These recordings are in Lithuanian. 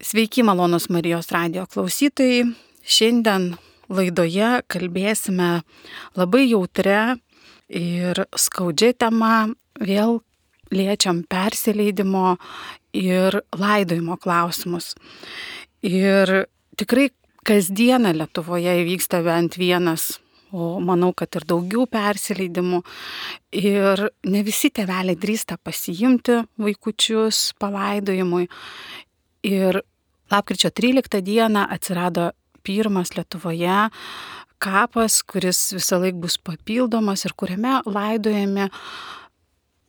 Sveiki, malonus Marijos radio klausytojai. Šiandien laidoje kalbėsime labai jautrę ir skaudžią temą. Vėl liečiam persileidimo ir laidojimo klausimus. Ir tikrai kasdieną Lietuvoje įvyksta bent vienas, o manau, kad ir daugiau persileidimų. Ir ne visi tėveliai drįsta pasiimti vaikučius palaidojimui. Ir lapkričio 13 dieną atsirado pirmas Lietuvoje kapas, kuris visą laiką bus papildomas ir kuriame laidojami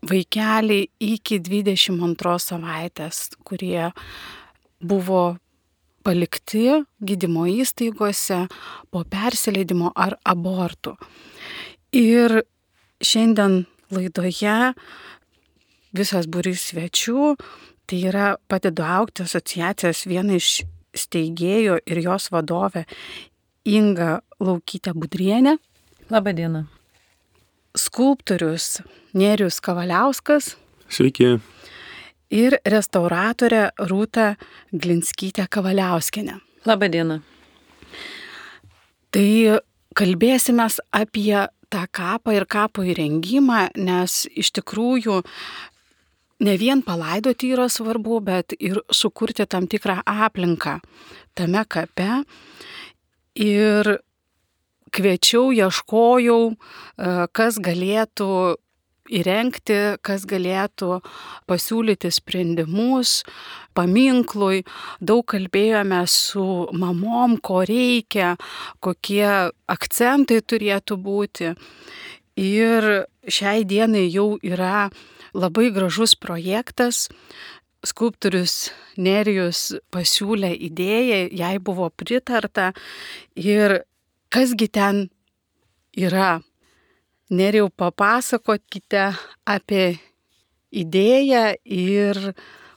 vaikeliai iki 22 savaitės, kurie buvo palikti gydymo įstaigose po persileidimo ar abortų. Ir šiandien laidoje visas būrys svečių Tai yra padedu aukti asociacijos viena iš steigėjų ir jos vadovė Inga Laukytė Budrienė. Labadiena. Skulptorius Nerius Kavaliauskas. Sveiki. Ir restauratorė Rūta Glinskytė Kavaliauskinė. Labadiena. Tai kalbėsime apie tą kapą ir kapo įrengimą, nes iš tikrųjų ne vien palaidoti yra svarbu, bet ir sukurti tam tikrą aplinką tame kape. Ir kviečiau, ieškojau, e, kas galėtų įrengti, kas galėtų pasiūlyti sprendimus paminklui. Daug kalbėjome su mamom, ko reikia, kokie akcentai turėtų būti. Ir šiai dienai jau yra labai gražus projektas. Skulptorius Nerijus pasiūlė idėją, jai buvo pritarta ir kasgi ten yra. Nerijau papasakokite apie idėją ir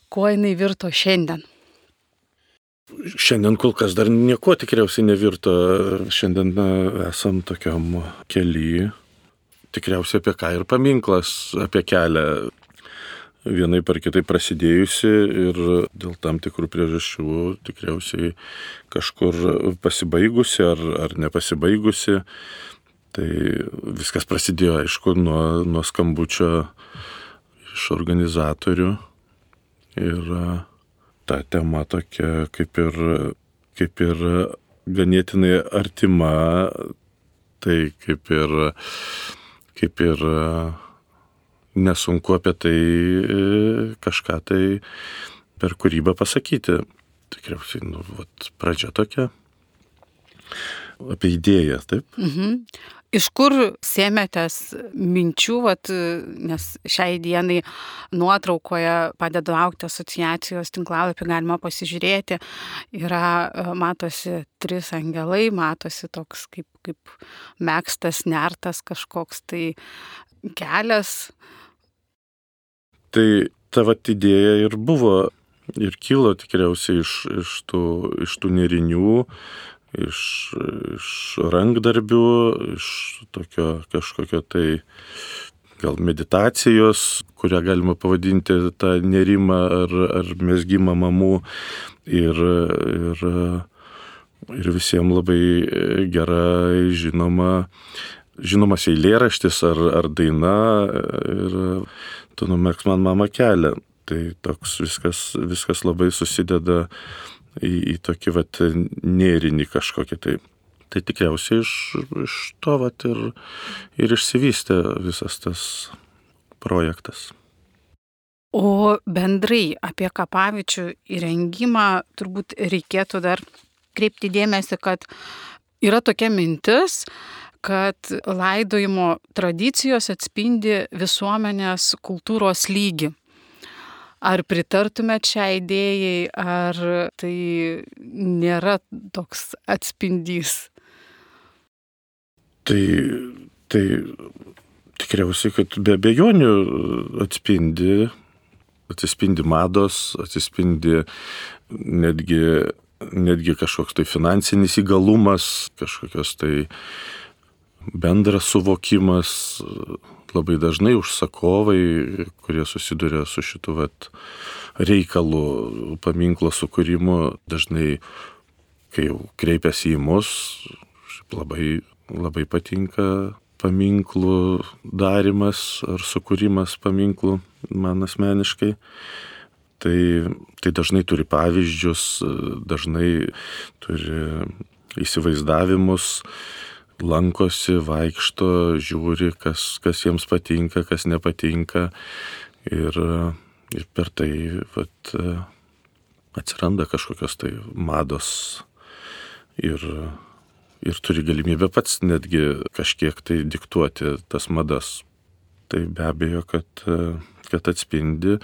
kuo jinai virto šiandien. Šiandien kol kas dar nieko tikriausiai nevirto. Šiandien esam tokiam keliui tikriausiai apie ką ir paminklas, apie kelią vienai par kitai prasidėjusi ir dėl tam tikrų priežasčių tikriausiai kažkur pasibaigusi ar, ar nepasibaigusi. Tai viskas prasidėjo, aišku, nuo, nuo skambučio iš organizatorių ir ta tema tokia kaip ir, kaip ir ganėtinai artima, tai kaip ir kaip ir e, nesunku apie tai e, kažką tai per kūrybą pasakyti. Tikriausiai, nu, vat, pradžia tokia. Apie idėją, taip? Mhm. Iš kur sėmėtės minčių, vat, nes šiai dienai nuotraukoje padedu aukti asociacijos tinklalapį, galima pasižiūrėti, yra, matosi trys angelai, matosi toks kaip, kaip mėgstas, nertas kažkoks tai kelias. Tai ta vat idėja ir buvo ir kilo tikriausiai iš, iš, tų, iš tų nerinių, iš, iš rankdarbių, iš tokio kažkokio tai gal meditacijos, kurią galima pavadinti tą nerimą ar, ar mesgymą mamų. Ir, ir, ir visiems labai gerai žinoma, žinomas eilėraštis ar, ar daina ir tu numerks man mama kelią. Tai toks viskas, viskas labai susideda į, į tokį vat nėrinį kažkokį tai. Tai tikriausiai iš, iš to vat ir, ir išsivystė visas tas projektas. O bendrai apie kapavičių įrengimą turbūt reikėtų dar kreipti dėmesį, kad yra tokia mintis, kad laidojimo tradicijos atspindi visuomenės kultūros lygį. Ar pritartumėt šią idėjai, ar tai nėra toks atspindys? Tai, tai tikriausiai, kad be abejonių atspindi, atsispindi mados, atsispindi netgi, netgi kažkoks tai finansinis įgalumas, kažkokios tai bendras suvokimas, labai dažnai užsakovai, kurie susiduria su šitu vat, reikalu paminklo sukūrimu, dažnai, kai jau kreipiasi į mus, labai, labai patinka paminklų darimas ar sukūrimas paminklų man asmeniškai. Tai, tai dažnai turi pavyzdžius, dažnai turi įsivaizdavimus, lankosi, vaikšto, žiūri, kas, kas jiems patinka, kas nepatinka. Ir, ir per tai vat, atsiranda kažkokios tai mados. Ir, ir turi galimybę pats netgi kažkiek tai diktuoti tas madas. Tai be abejo, kad, kad atspindi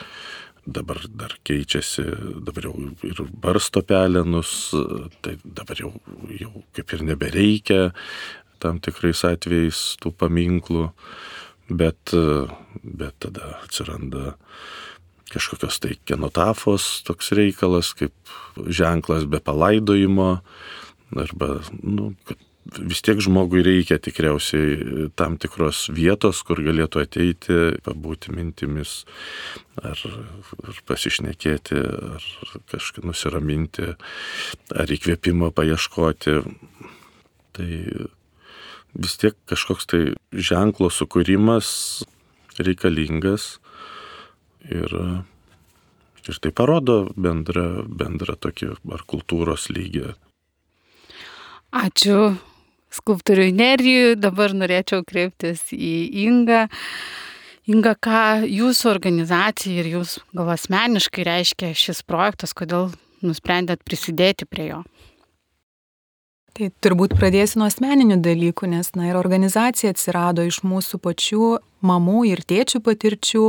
dabar dar keičiasi, dabar jau ir barsto pelenus, tai dabar jau, jau kaip ir nebereikia tam tikrais atvejais tų paminklų, bet, bet tada atsiranda kažkokios tai kenotafos toks reikalas, kaip ženklas be palaidojimo, arba, nu, vis tiek žmogui reikia tikriausiai tam tikros vietos, kur galėtų ateiti, pabūti mintimis, ar, ar pasišnekėti, ar kažkaip nusiraminti, ar įkvėpimo paieškoti. Tai vis tiek kažkoks tai ženklo sukūrimas reikalingas ir, ir tai parodo bendrą, bendrą tokį ar kultūros lygį. Ačiū skulptoriui Nerijui, dabar norėčiau kreiptis į Ingą. Inga, ką jūsų organizacija ir jūs gal asmeniškai reiškia šis projektas, kodėl nusprendėt prisidėti prie jo? Tai turbūt pradėsiu nuo asmeninių dalykų, nes, na, ir organizacija atsirado iš mūsų pačių mamų ir tėčių patirčių.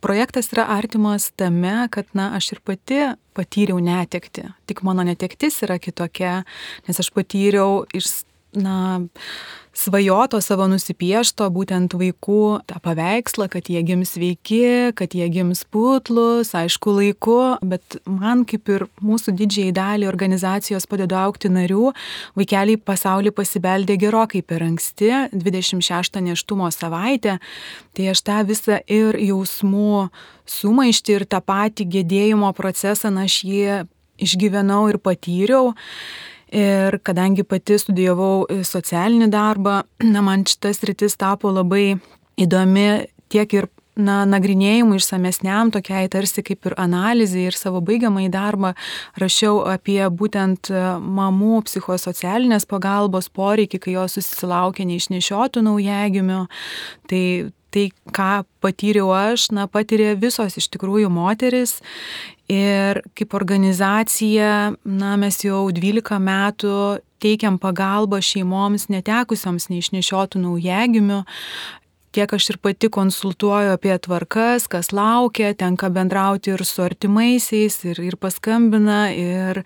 Projektas yra artimas tame, kad, na, aš ir pati patyriau netekti. Tik mano netektis yra kitokia, nes aš patyriau iš na, svajoto savo nusipiešto būtent vaikų tą paveikslą, kad jie gims sveiki, kad jie gims putlus, aišku, laiku, bet man kaip ir mūsų didžiai dalį organizacijos padeda aukti narių, vaikeliai pasaulį pasibeldė gerokai per anksti, 26 neštumo savaitę, tai aš tą visą ir jausmų sumaišti ir tą patį gedėjimo procesą, na, aš jį išgyvenau ir patyriau. Ir kadangi pati studijavau e, socialinį darbą, na, man šitas rytis tapo labai įdomi tiek ir na, nagrinėjimui išsamesniam, tokiai tarsi kaip ir analizai ir savo baigiamą į darbą rašiau apie būtent e, mamų psichosocialinės pagalbos poreikį, kai jos susilaukia neišnešiotų naujagimių. Tai tai, ką patyriau aš, na, patyrė visos iš tikrųjų moteris Ir kaip organizacija, na, mes jau 12 metų teikiam pagalbą šeimoms netekusioms neišnešiotų naujagimių. Kiek aš ir pati konsultuoju apie tvarkas, kas laukia, tenka bendrauti ir su artimaisiais, ir, ir paskambina, ir,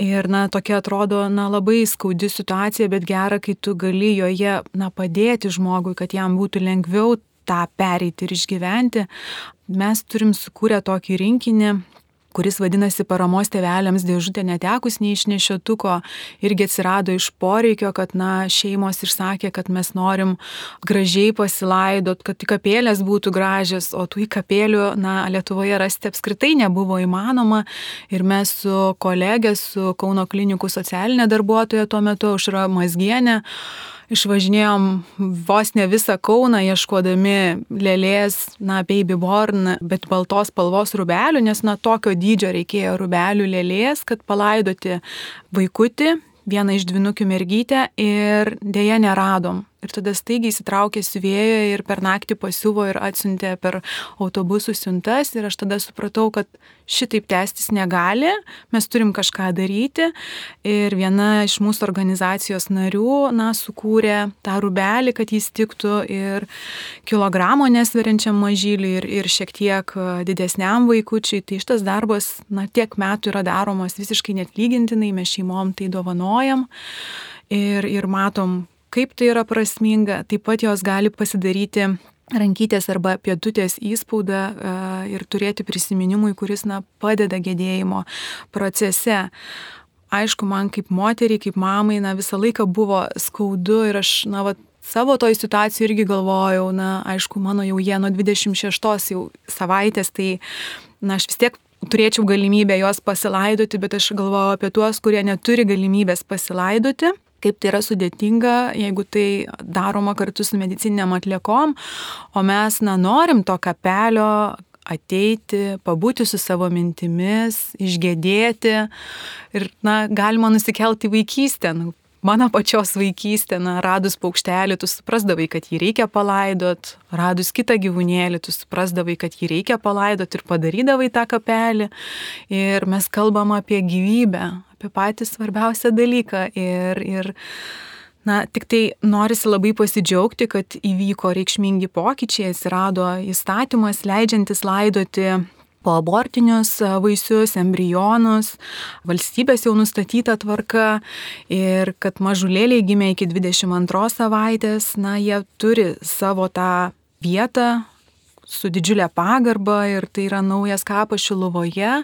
Ir, na, tokia atrodo, na, labai skaudi situacija, bet gera, kai tu gali joje, na, padėti žmogui, kad jam būtų lengviau tą pereiti ir išgyventi. Mes turim sukūrę tokį rinkinį, kuris vadinasi paramos tėveliams dėžutė netekus neišnešiotuko, irgi atsirado iš poreikio, kad, na, šeimos išsakė, kad mes norim gražiai pasilaidot, kad kapėlės būtų gražios, o tų įkapėlių, na, Lietuvoje rasti apskritai nebuvo įmanoma. Ir mes su kolegė, su Kauno klinikų socialinė darbuotoja tuo metu, Užra Mazgienė, išvažinėjom vos ne visą Kauną ieškodami lėlės, na, baby born, bet baltos spalvos rubelių, nes, na, tokio dydžio reikėjo rubelių lėlės, kad palaidoti vaikutį, vieną iš dvinukių mergytę ir dėja neradom. Ir tada staigiai įsitraukė siuvėjo ir per naktį pasiuvo ir atsiuntė per autobusų siuntas. Ir aš tada supratau, kad šitaip tęstis negali, mes turim kažką daryti. Ir viena iš mūsų organizacijos narių, na, sukūrė tą rubelį, kad jis tiktų ir kilogramo nesveriančiam mažyliui, ir, ir šiek tiek didesniam vaikučiui. Tai šitas darbas, na, tiek metų yra daromas visiškai net lygintinai, mes šeimom tai dovanojam. Ir, ir matom, kaip tai yra prasminga, taip pat jos gali pasidaryti rankytės arba pietutės įspaudą ir turėti prisiminimui, kuris na, padeda gedėjimo procese. aišku, man kaip moteriai, kaip mamai, na, visą laiką buvo skaudu ir aš, na, va, savo toj situacijai irgi galvojau, na, aišku, mano jau jie nuo 26 jau savaitės, tai, na, aš vis tiek turėčiau galimybę juos pasilaidoti, bet aš galvoju apie tuos, kurie neturi galimybės pasilaidoti kaip tai yra sudėtinga, jeigu tai daroma kartu su medicininiam atliekom, o mes, na, norim to kapelio ateiti, pabūti su savo mintimis, išgėdėti ir, na, galima nusikelti vaikystę, nu, mano pačios vaikystė, na, radus paukštelį, tu suprasdavai, kad jį reikia palaidot, radus kitą gyvūnėlį, tu suprasdavai, kad jį reikia palaidot ir padarydavai tą kapelį. Ir mes kalbam apie gyvybę, apie patį svarbiausią dalyką. Ir, ir Na, tik tai norisi labai pasidžiaugti, kad įvyko reikšmingi pokyčiai, atsirado įstatymas leidžiantis laidoti po abortinius vaisius, embrionus, valstybės jau nustatyta tvarka ir kad mažulėliai gimė iki 22 savaitės, na, jie turi savo tą vietą su didžiulė pagarba ir tai yra naujas kapas Šiluvoje.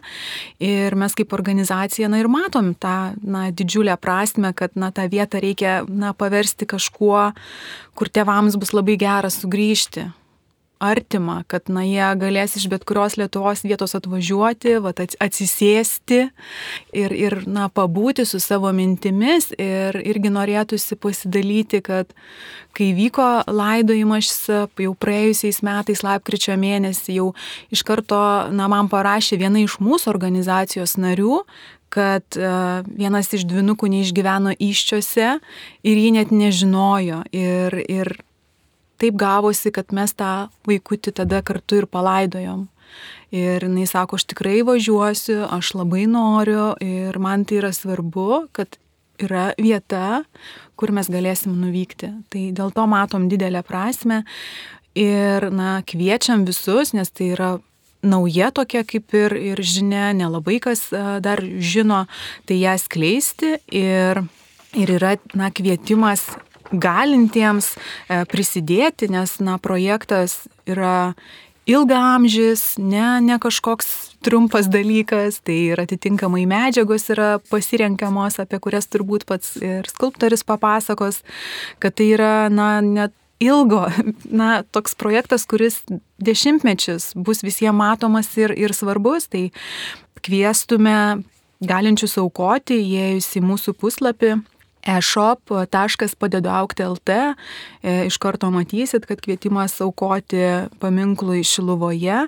Ir mes kaip organizacija, na ir matom tą na, didžiulę prasme, kad na, tą vietą reikia na, paversti kažkuo, kur tėvams bus labai gera sugrįžti artima, kad na, jie galės iš bet kurios Lietuvos vietos atvažiuoti, vat, atsisėsti ir, ir na, pabūti su savo mintimis. Ir irgi norėtųsi pasidalyti, kad kai vyko laidojimas jau praėjusiais metais, lapkričio mėnesį, jau iš karto na, man parašė viena iš mūsų organizacijos narių, kad uh, vienas iš dvinukų neišgyveno iščiose ir jį net nežinojo. Ir, ir taip gavosi, kad mes tą vaikutį tada kartu ir palaidojom. Ir jinai sako, aš tikrai važiuosiu, aš labai noriu ir man tai yra svarbu, kad yra vieta, kur mes galėsim nuvykti. Tai dėl to matom didelę prasme ir na, kviečiam visus, nes tai yra nauja tokia kaip ir, ir žinia, nelabai kas dar žino, tai ją skleisti ir, ir yra na, kvietimas galintiems e, prisidėti, nes na, projektas yra ilgaamžis, ne, ne kažkoks trumpas dalykas, tai ir atitinkamai medžiagos yra pasirenkamos, apie kurias turbūt pats ir skulptorius papasakos, kad tai yra, na, net ilgo, na, toks projektas, kuris dešimtmečius bus visiems matomas ir, ir svarbus, tai kviestume galinčius aukoti, įėjus į mūsų puslapį eshop.padeduaukti.lt e, iš karto matysit, kad kvietimas aukoti paminklui Šiluvoje.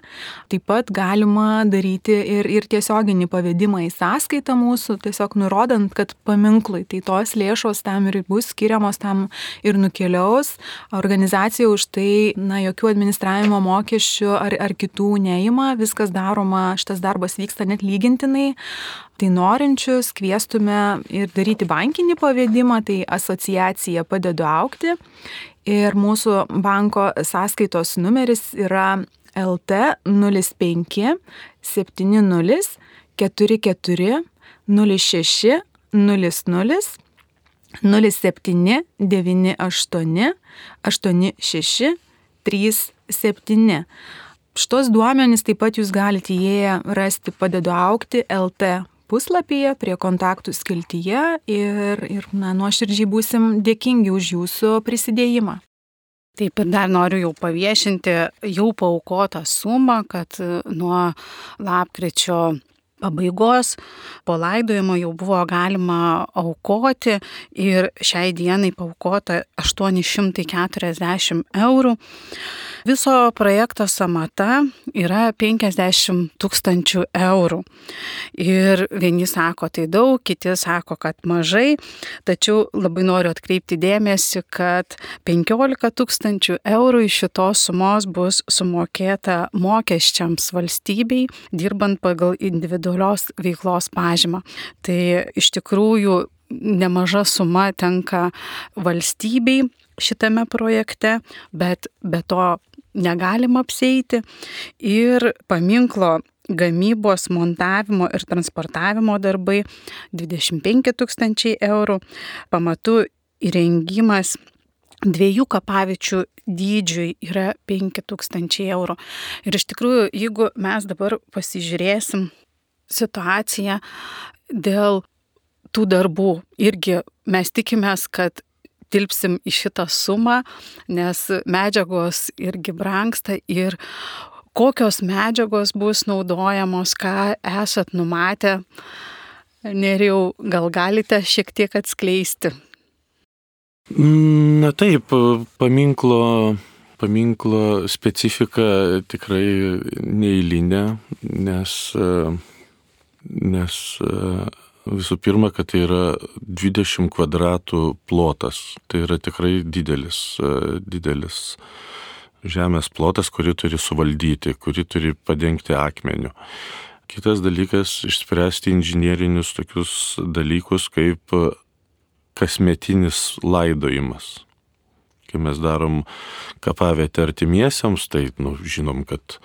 Taip pat galima daryti ir, ir tiesioginį pavedimą į sąskaitą mūsų, tiesiog nurodant, kad paminklui, tai tos lėšos tam ir bus skiriamos, tam ir nukeliaus. Organizacija už tai, na, jokių administravimo mokesčių ar, ar kitų neima, viskas daroma, šitas darbas vyksta net lygintinai. Tai norinčius kviestume ir daryti bankinį pavedimą, tai asociacija padedu aukti. Ir mūsų banko sąskaitos numeris yra LT 05 70 44 06 00 07 98 86 37. Šitos duomenys taip pat jūs galite įėję rasti padedu aukti LT puslapyje, prie kontaktų skiltyje ir, ir na, nuoširdžiai būsim dėkingi už jūsų prisidėjimą. Taip ir dar noriu jau paviešinti jau paukotą sumą, kad nuo lapkričio pabaigos po laidojimo jau buvo galima aukoti ir šiai dienai paukota 840 eurų. Viso projekto samata yra 50 tūkstančių eurų. Ir vieni sako tai daug, kiti sako, kad mažai, tačiau labai noriu atkreipti dėmesį, kad 15 tūkstančių eurų iš šitos sumos bus sumokėta mokesčiams valstybei, dirbant pagal individualią individualios veiklos pažymą. Tai iš tikrųjų nemaža suma tenka valstybei šitame projekte, bet be to negalima apseiti ir paminklo gamybos, montavimo ir transportavimo darbai 25 tūkstančiai eurų, pamatų įrengimas dviejų kapavičių dydžiui yra 5000 eurų. Ir iš tikrųjų, jeigu mes dabar pasižiūrėsim situacija dėl tų darbų irgi mes tikimės, kad tilpsim į šitą sumą, nes medžiagos irgi brangsta ir kokios medžiagos bus naudojamos, ką esat numatę. Neriau, gal galite šiek tiek atskleisti? Na taip, paminklo, paminklo specifika tikrai neįlinė, nes, nes visų pirma, kad tai yra 20 kvadratų plotas. Tai yra tikrai didelis, didelis žemės plotas, kurį turi suvaldyti, kurį turi padengti akmeniu. Kitas dalykas - išspręsti inžinierinius tokius dalykus kaip kasmetinis laidojimas. Kai mes darom kapavietę artimiesiams, tai nu, žinom, kad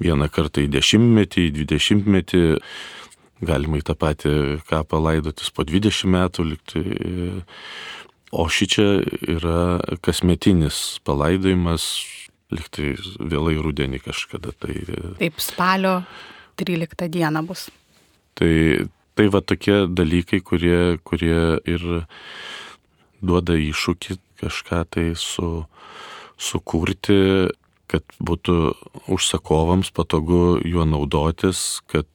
vieną kartą į dešimtmetį, į dvidešimtmetį galima į tą patį kapą laidotis po 20 metų likti. O ši čia yra kasmetinis palaidojimas, liktai vėlai rudenį kažkada. Tai, Taip, spalio 13 dieną bus. Tai, tai va tokie dalykai, kurie, kurie ir duoda iššūkį kažką tai su, sukurti, kad būtų užsakovams patogu juo naudotis, kad,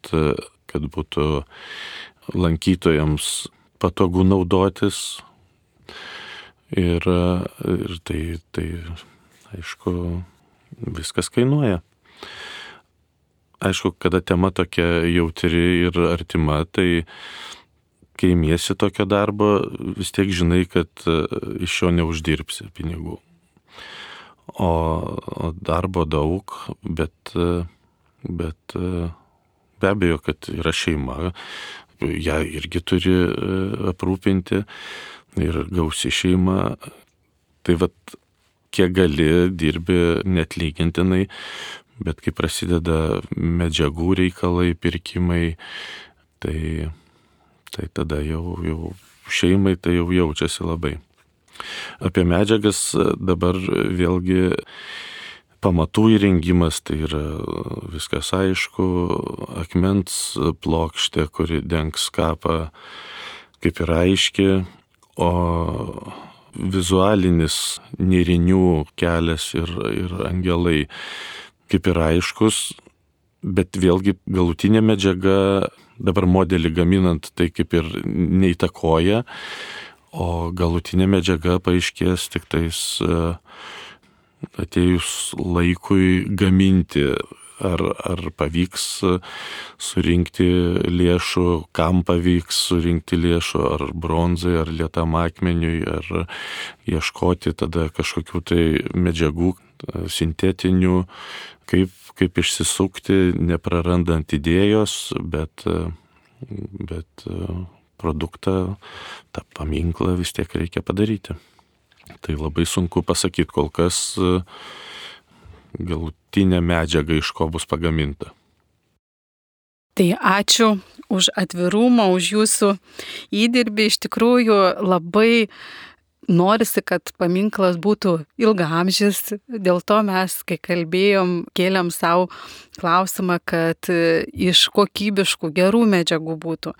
kad būtų lankytojams patogu naudotis. Ir, ir tai, tai, aišku, viskas kainuoja. Aišku, kada tema tokia jautri ir artima, tai kai imiesi tokio darbo, vis tiek žinai, kad e, iš jo neuždirbsi pinigų. O, o darbo daug, bet, e, bet e, be abejo, kad yra šeima, ją irgi turi aprūpinti ir gausi šeima. Tai vad, kiek gali, dirbi net lygintinai, bet kai prasideda medžiagų reikalai, pirkimai, tai, tai tada jau, jau šeimai tai jau jaučiasi labai. Apie medžiagas dabar vėlgi pamatų įrengimas, tai yra viskas aišku, akmens plokštė, kuri dengs kapą, kaip ir aiški, o vizualinis nėrinių kelias ir, ir angelai kaip ir aiškus, bet vėlgi galutinė medžiaga dabar modelį gaminant tai kaip ir neįtakoja, o galutinė medžiaga paaiškės tik tais e, atėjus laikui gaminti ar, ar pavyks surinkti lėšų, kam pavyks surinkti lėšų, ar bronzai, ar lietam akmeniui, ar ieškoti tada kažkokių tai medžiagų sintetinių, kaip, kaip išsisukti, neprarandant idėjos, bet, bet produktą, tą paminklą vis tiek reikia padaryti. Tai labai sunku pasakyti, kol kas galutinė medžiaga, iš ko bus pagaminta. Tai ačiū už atvirumą, už jūsų įdirbį. Iš tikrųjų labai norisi, kad paminklas būtų ilgamžis. Dėl to mes, kai kalbėjom, kėlėm savo klausimą, kad iš kokybiškų, gerų medžiagų būtų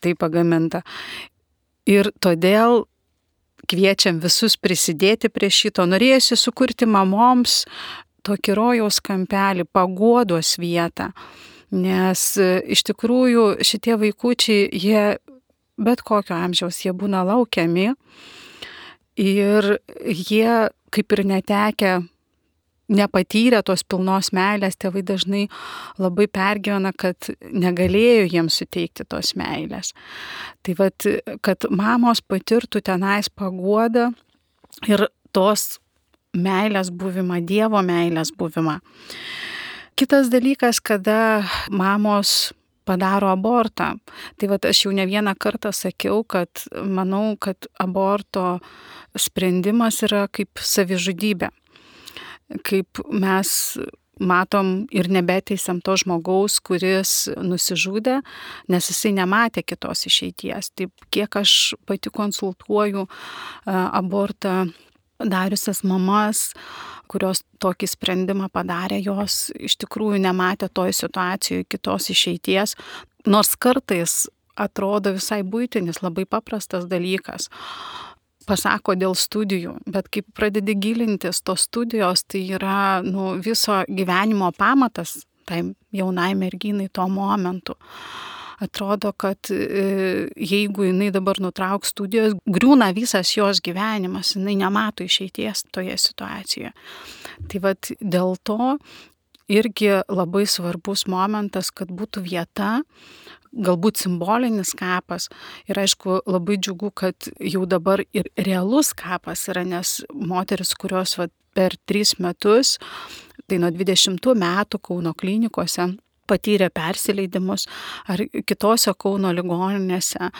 tai pagaminta. Ir todėl kviečiam visus prisidėti prie šito. Norėjusi sukurti mamoms tokį rojaus kampelį, paguodos vietą. Nes e, iš tikrųjų šitie vaikučiai, jie bet kokio amžiaus, jie būna laukiami ir jie kaip ir netekę, nepatyrę tos pilnos meilės, tėvai dažnai labai pergyvena, kad negalėjo jiems suteikti tos meilės. Tai vad, kad mamos patirtų tenais paguodą ir tos meilės buvimą, Dievo meilės buvimą. Kitas dalykas, kada mamos padaro abortą. Tai va aš jau ne vieną kartą sakiau, kad manau, kad aborto sprendimas yra kaip savižudybė. Kaip mes matom ir nebeteisiam to žmogaus, kuris nusižudė, nes jisai nematė kitos išeities. Taip, kiek aš pati konsultuoju abortą dariusias mamas, kurios tokį sprendimą padarė, jos iš tikrųjų nematė toj situacijoje kitos išeities, nors kartais atrodo visai būtinis, labai paprastas dalykas pasako dėl studijų, bet kai pradedi gilintis, tos studijos tai yra nu, viso gyvenimo pamatas tai jaunai merginai tuo momentu. Atrodo, kad e, jeigu jinai dabar nutrauks studijos, griūna visas jos gyvenimas, jinai nemato išeities toje situacijoje. Tai vad dėl to irgi labai svarbus momentas, kad būtų vieta, galbūt simbolinis kapas. Ir aišku, labai džiugu, kad jau dabar ir realus kapas yra, nes moteris, kurios va, per tris metus, tai nuo 20 metų Kauno klinikose patyrė persileidimus ar kitose Kauno ligoninėse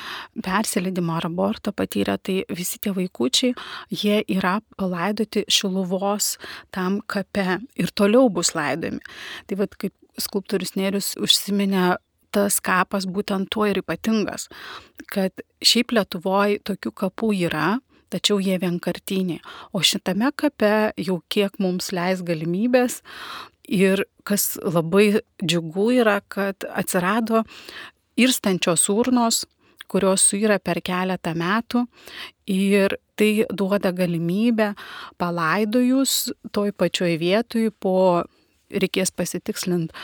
persileidimo ar abortą patyrė, tai visi tie vaikučiai, jie yra palaidoti šiluvos tam kape ir toliau bus laidojami. Tai vad kaip skulptorius Nerius užsiminė, tas kapas būtent tuo ir ypatingas, kad šiaip Lietuvoje tokių kapų yra, tačiau jie vienkartiniai. O šitame kape jau kiek mums leis galimybės, Ir kas labai džiugu yra, kad atsirado irstančios urnos, kurios suyra per keletą metų ir tai duoda galimybę palaidojus toj pačioj vietoj po reikės pasitikslinti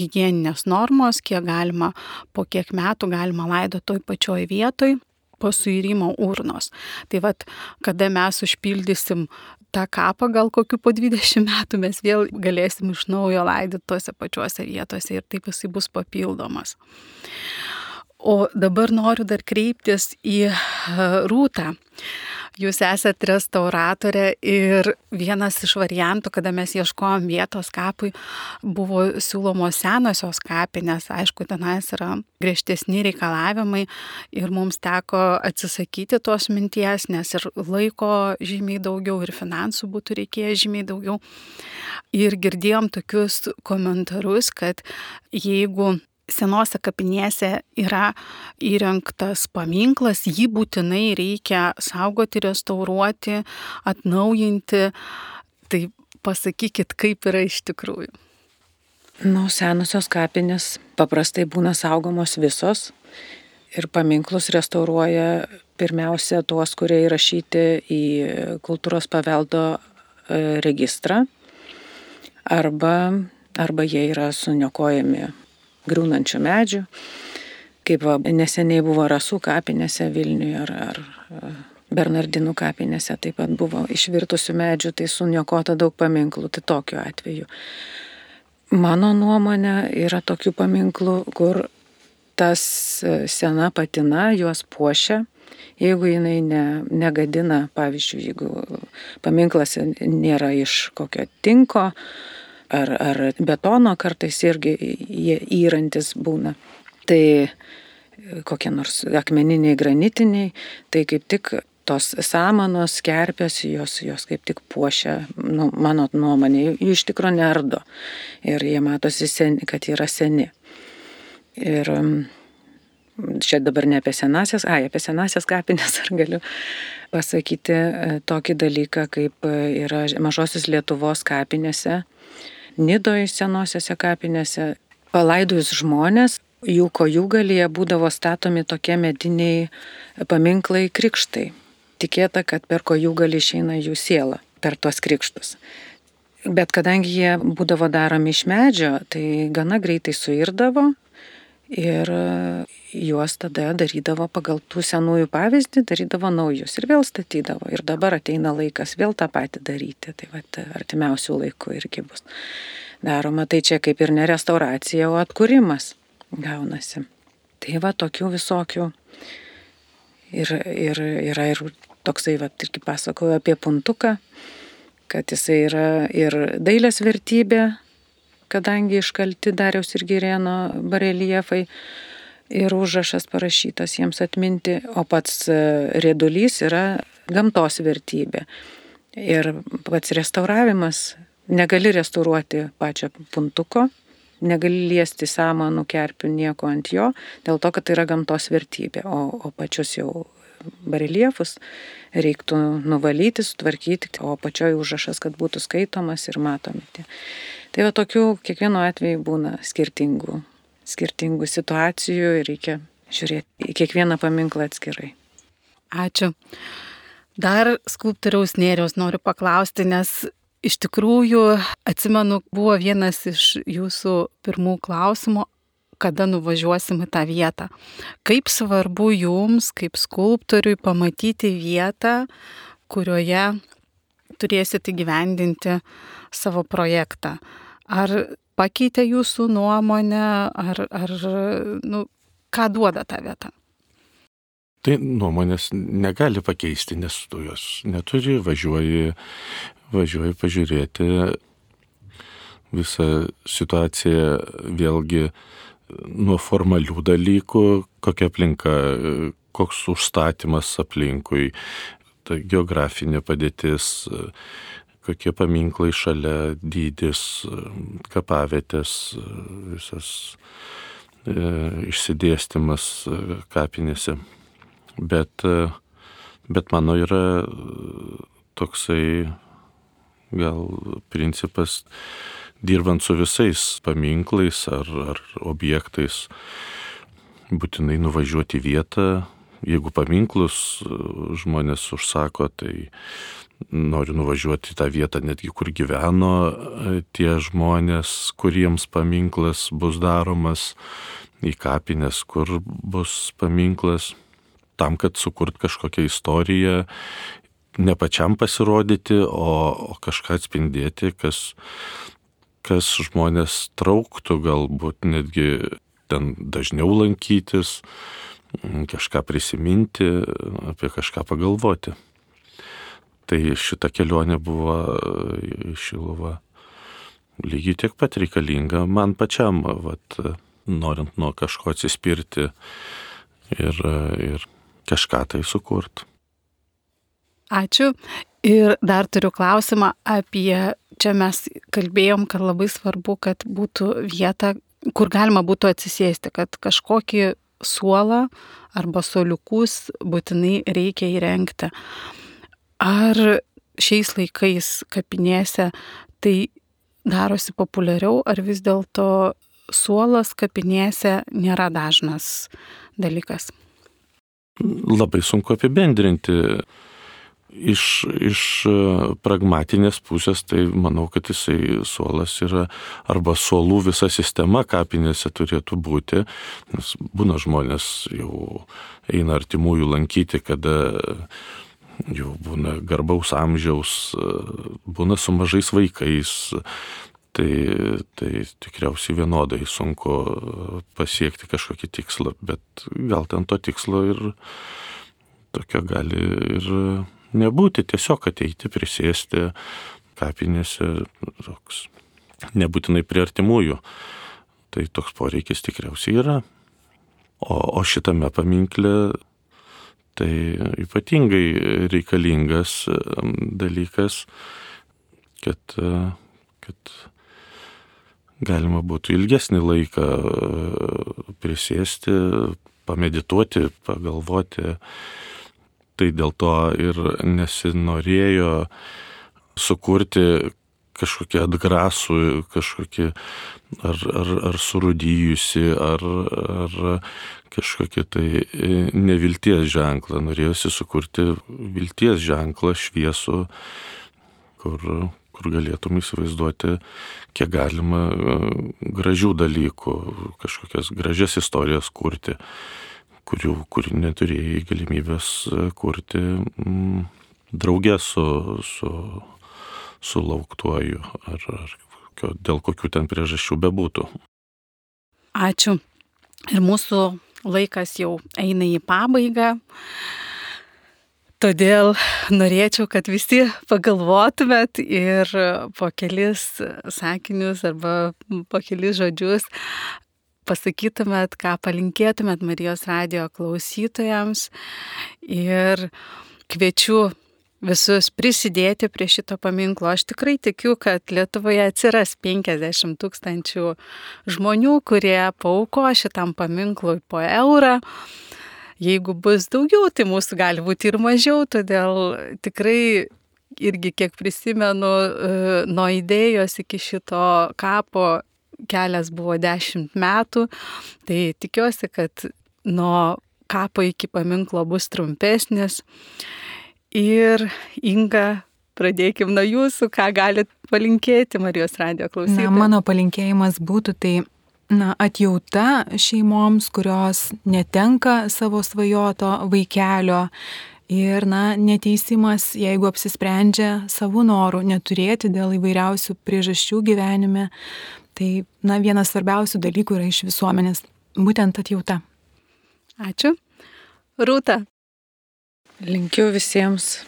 hygieninės normos, kiek galima, po kiek metų galima laidoti toj pačioj vietoj po suirimo urnos. Tai vad, kada mes užpildysim tą kapą gal kokiu po 20 metų mes vėl galėsim iš naujo laidyti tuose pačiuose vietose ir taip jisai bus papildomas. O dabar noriu dar kreiptis į Rūtą. Jūs esate restauratorė ir vienas iš variantų, kada mes ieškojom vietos kapui, buvo siūlomos senosios kapinės. Aišku, tenais yra griežtesni reikalavimai ir mums teko atsisakyti tos minties, nes ir laiko žymiai daugiau, ir finansų būtų reikėję žymiai daugiau. Ir girdėjom tokius komentarus, kad jeigu senose kapinėse yra įrengtas paminklas, jį būtinai reikia saugoti, restauruoti, atnaujinti. Tai pasakykit, kaip yra iš tikrųjų. Nu, senusios kapinės paprastai būna saugomos visos ir paminklus restauruoja pirmiausia tuos, kurie įrašyti į kultūros paveldo e, registrą arba, arba jie yra suniokojami griūnančių medžių, kaip va, neseniai buvo Rasų kapinėse Vilniuje ar, ar Bernardinų kapinėse taip pat buvo išvirtusių medžių, tai suniokota daug paminklų, tai tokiu atveju. Mano nuomonė yra tokių paminklų, kur tas e, sena patina juos puošia, jeigu jinai ne, negadina, pavyzdžiui, jeigu paminklas nėra iš kokio tinko, ar, ar betono kartais irgi įrantis būna. Tai kokie nors akmeniniai, granitiniai, tai kaip tik tos samanos, kerpės, jos, jos kaip tik puošia, nu, mano nuomonė, jų iš tikrųjų nerdo. Ir jie matosi, seni, kad yra seni. Ir čia dabar ne apie senasias, ai, apie senasias kapinės ar galiu pasakyti e, tokį dalyką, kaip e, yra mažosios Lietuvos kapinėse Nidoje senosiose kapinėse palaidojus žmonės, jų kojų galyje būdavo statomi tokie mediniai paminklai krikštai. Tikėta, kad per kojų gali išeina jų siela per tuos krikštus. Bet kadangi jie būdavo daromi iš medžio, tai gana greitai suirdavo ir juos tada darydavo pagal tų senųjų pavyzdį, darydavo naujus ir vėl statydavo. Ir dabar ateina laikas vėl tą patį daryti. Tai va, artimiausių laikų irgi bus daroma. Tai čia kaip ir ne restauracija, o atkūrimas gaunasi. Tai va tokių visokių. Ir, ir yra ir toksai, va, irgi pasakoju apie puntuką, kad jisai yra ir dailės vertybė, kadangi iškalti Dariaus ir Girėno bareliefai ir užrašas parašytas jiems atminti, o pats e, rėdulys yra gamtos vertybė. Ir pats restauravimas, negali restauruoti pačią puntuko, negali liesti samanų kerpių nieko ant jo, dėl to, kad tai yra gamtos vertybė, o, o pačius jau bareliefus reiktų nuvalyti, sutvarkyti, o pačioj užrašas, kad būtų skaitomas ir matomi. Tai va tokių kiekvieno atveju būna skirtingų skirtingų situacijų ir reikia žiūrėti į kiekvieną paminklą atskirai. Ačiū. Dar skulptoriaus nėriaus noriu paklausti, nes iš tikrųjų, atsimenu, buvo vienas iš jūsų pirmų klausimų, kada nuvažiuosim į tą vietą. Kaip svarbu jums, kaip skulptoriui, pamatyti vietą, kurioje turėsite įgyvendinti savo projektą. Ar pakeitė jūsų nuomonę, ar, ar nu, ką duoda ta vieta? Tai nuomonės negali pakeisti, nes tu jos neturi, važiuoji, važiuoji pažiūrėti visą situaciją vėlgi nuo formalių dalykų, kokia aplinka, koks užstatymas aplinkui, ta geografinė padėtis, kokie paminklai šalia, dydis, kapavietės, visas e, išsidėstymas kapinėse. Bet, bet mano yra toksai gal principas, dirbant su visais paminklais ar, ar objektais, būtinai nuvažiuoti vietą. Jeigu paminklus žmonės užsako, tai noriu nuvažiuoti į tą vietą netgi, kur gyveno tie žmonės, kuriems paminklas bus daromas, į kapines, kur bus paminklas tam, kad sukurt kažkokią istoriją, ne pačiam pasirodyti, o, o kažką atspindėti, kas, kas žmonės trauktų, galbūt netgi ten dažniau lankytis, kažką prisiminti, apie kažką pagalvoti. Tai šita kelionė buvo į Šiluvą lygiai tiek pat reikalinga man pačiam, vat, norint nuo kažko atsispirti ir, ir kažką tai sukurt. Ačiū. Ir dar turiu klausimą apie, čia mes kalbėjom, kad labai svarbu, kad būtų vieta, kur galima būtų atsisėsti, kad kažkokį suolą arba soliukus būtinai reikia įrengti. Ar šiais laikais kapinėse tai darosi populiariau, ar vis dėlto suolas kapinėse nėra dažnas dalykas? labai sunku apibendrinti. Iš, iš e, pragmatinės pusės, tai manau, kad jisai suolas yra, arba suolų visa sistema kapinėse turėtų būti, nes būna žmonės jau eina artimųjų lankyti, kada jau būna garbaus amžiaus, e, būna su mažais vaikais, tai, tai tikriausiai vienodai sunku pasiekti kažkokį tikslą, bet gal ten to tikslo ir tokio gali ir nebūti, tiesiog ateiti, prisėsti kapinėse, toks, nebūtinai prie artimųjų. Tai toks poreikis tikriausiai yra. O, o šitame paminkle tai ypatingai reikalingas dalykas, kad, kad galima būtų ilgesnį laiką e, prisėsti, pamedituoti, pagalvoti. Tai dėl to ir nesinorėjo sukurti kažkokį atgrasų, kažkokį ar, ar, ar surūdyjusi, ar, ar kažkokį tai e, nevilties ženklą. Norėjosi sukurti vilties ženklą šviesų, kur, kur galėtum įsivaizduoti, kiek galima e, gražių dalykų, kažkokias gražias istorijas kurti, kurių, kurių neturėjai galimybės e, kurti mm, draugė su, su, su lauktuoju ar, ar dėl kokių ten priežasčių bebūtų. Ačiū. Ir mūsų laikas jau eina į pabaigą. Todėl norėčiau, kad visi pagalvotumėt ir po kelis sakinius arba po kelis žodžius pasakytumėt, ką palinkėtumėt Marijos radio klausytojams ir kviečiu visus prisidėti prie šito paminklo. Aš tikrai tikiu, kad Lietuvoje atsiras 50 tūkstančių žmonių, kurie pauko šitam paminklui po eurą Jeigu bus daugiau, tai mūsų gali būti ir mažiau, todėl tikrai irgi kiek prisimenu, e, nuo idėjos iki šito kapo kelias buvo dešimt metų, tai tikiuosi, kad nuo kapo iki paminklo bus trumpesnis. Ir Inga, pradėkim nuo jūsų, ką galit palinkėti Marijos radio klausytojams. Na, mano palinkėjimas būtų tai na, atjauta šeimoms, kurios netenka savo svajoto vaikelio. Ir, na, neteisimas, jeigu apsisprendžia savo norų neturėti dėl įvairiausių priežasčių gyvenime, tai, na, vienas svarbiausių dalykų yra iš visuomenės būtent atjauta. Ačiū. Rūta. Linkiu visiems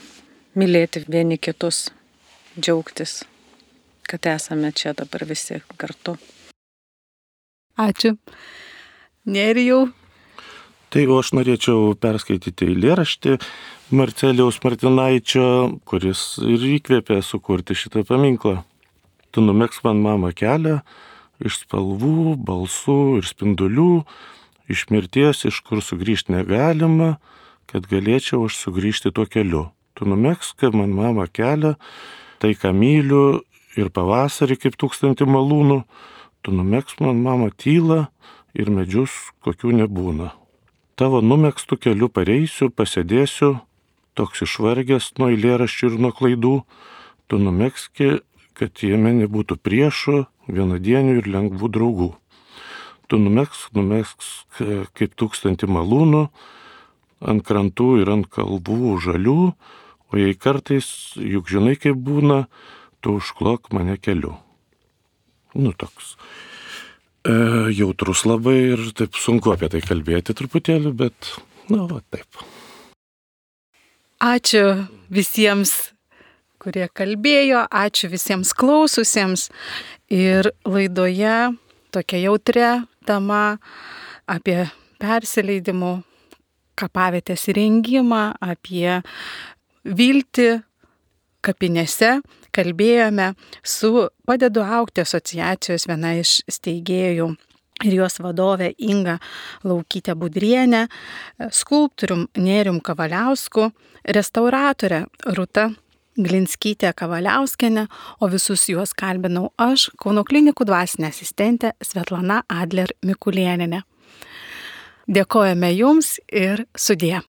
mylėti vieni kitus, džiaugtis, kad esame čia dabar visi kartu. Ačiū. Nerijau. Tai o aš norėčiau perskaityti eilėraštį Marceliaus Martinaičio, kuris ir įkvėpė sukurti šitą paminklą. Tu numeks man mamą kelią iš spalvų, balsų ir spindulių, iš mirties, iš kur sugrįžti negalima, kad galėčiau aš sugrįžti tuo keliu. Tu numeks, kad man mama kelią, tai ką myliu ir pavasarį kaip tūkstantį malūnų, tu numeks man mama tylą ir medžius, kokių nebūna. Tavo numėgstų keliu pareisiu, pasėdėsiu, toks išvargęs nuo eilėraščių ir nuo klaidų, tu numėgski, kad jame nebūtų priešų, vienadienių ir lengvų draugų. Tu numėgsk, numėgsk kaip tūkstantį malūnų, ant krantų ir ant kalvų žalių, o jei kartais, juk žinai kaip būna, tu užklok mane keliu nu, toks e, jautrus labai ir taip sunku apie tai kalbėti truputėlį, bet, na, va, taip. Ačiū visiems, kurie kalbėjo, ačiū visiems klaususiems. Ir laidoje tokia jautria tema apie persileidimų kapavietės įrengimą, apie viltį kapinėse kalbėjome su Padedu aukti asociacijos viena iš steigėjų ir jos vadovė Inga Laukytė Budrienė, skulptorium Nerium Kavaliausku, restauratorė Ruta Glinskytė Kavaliauskenė, o visus juos kalbinau aš, Kauno klinikų dvasinė asistentė Svetlana Adler Mikulieninė. Dėkojame Jums ir sudė.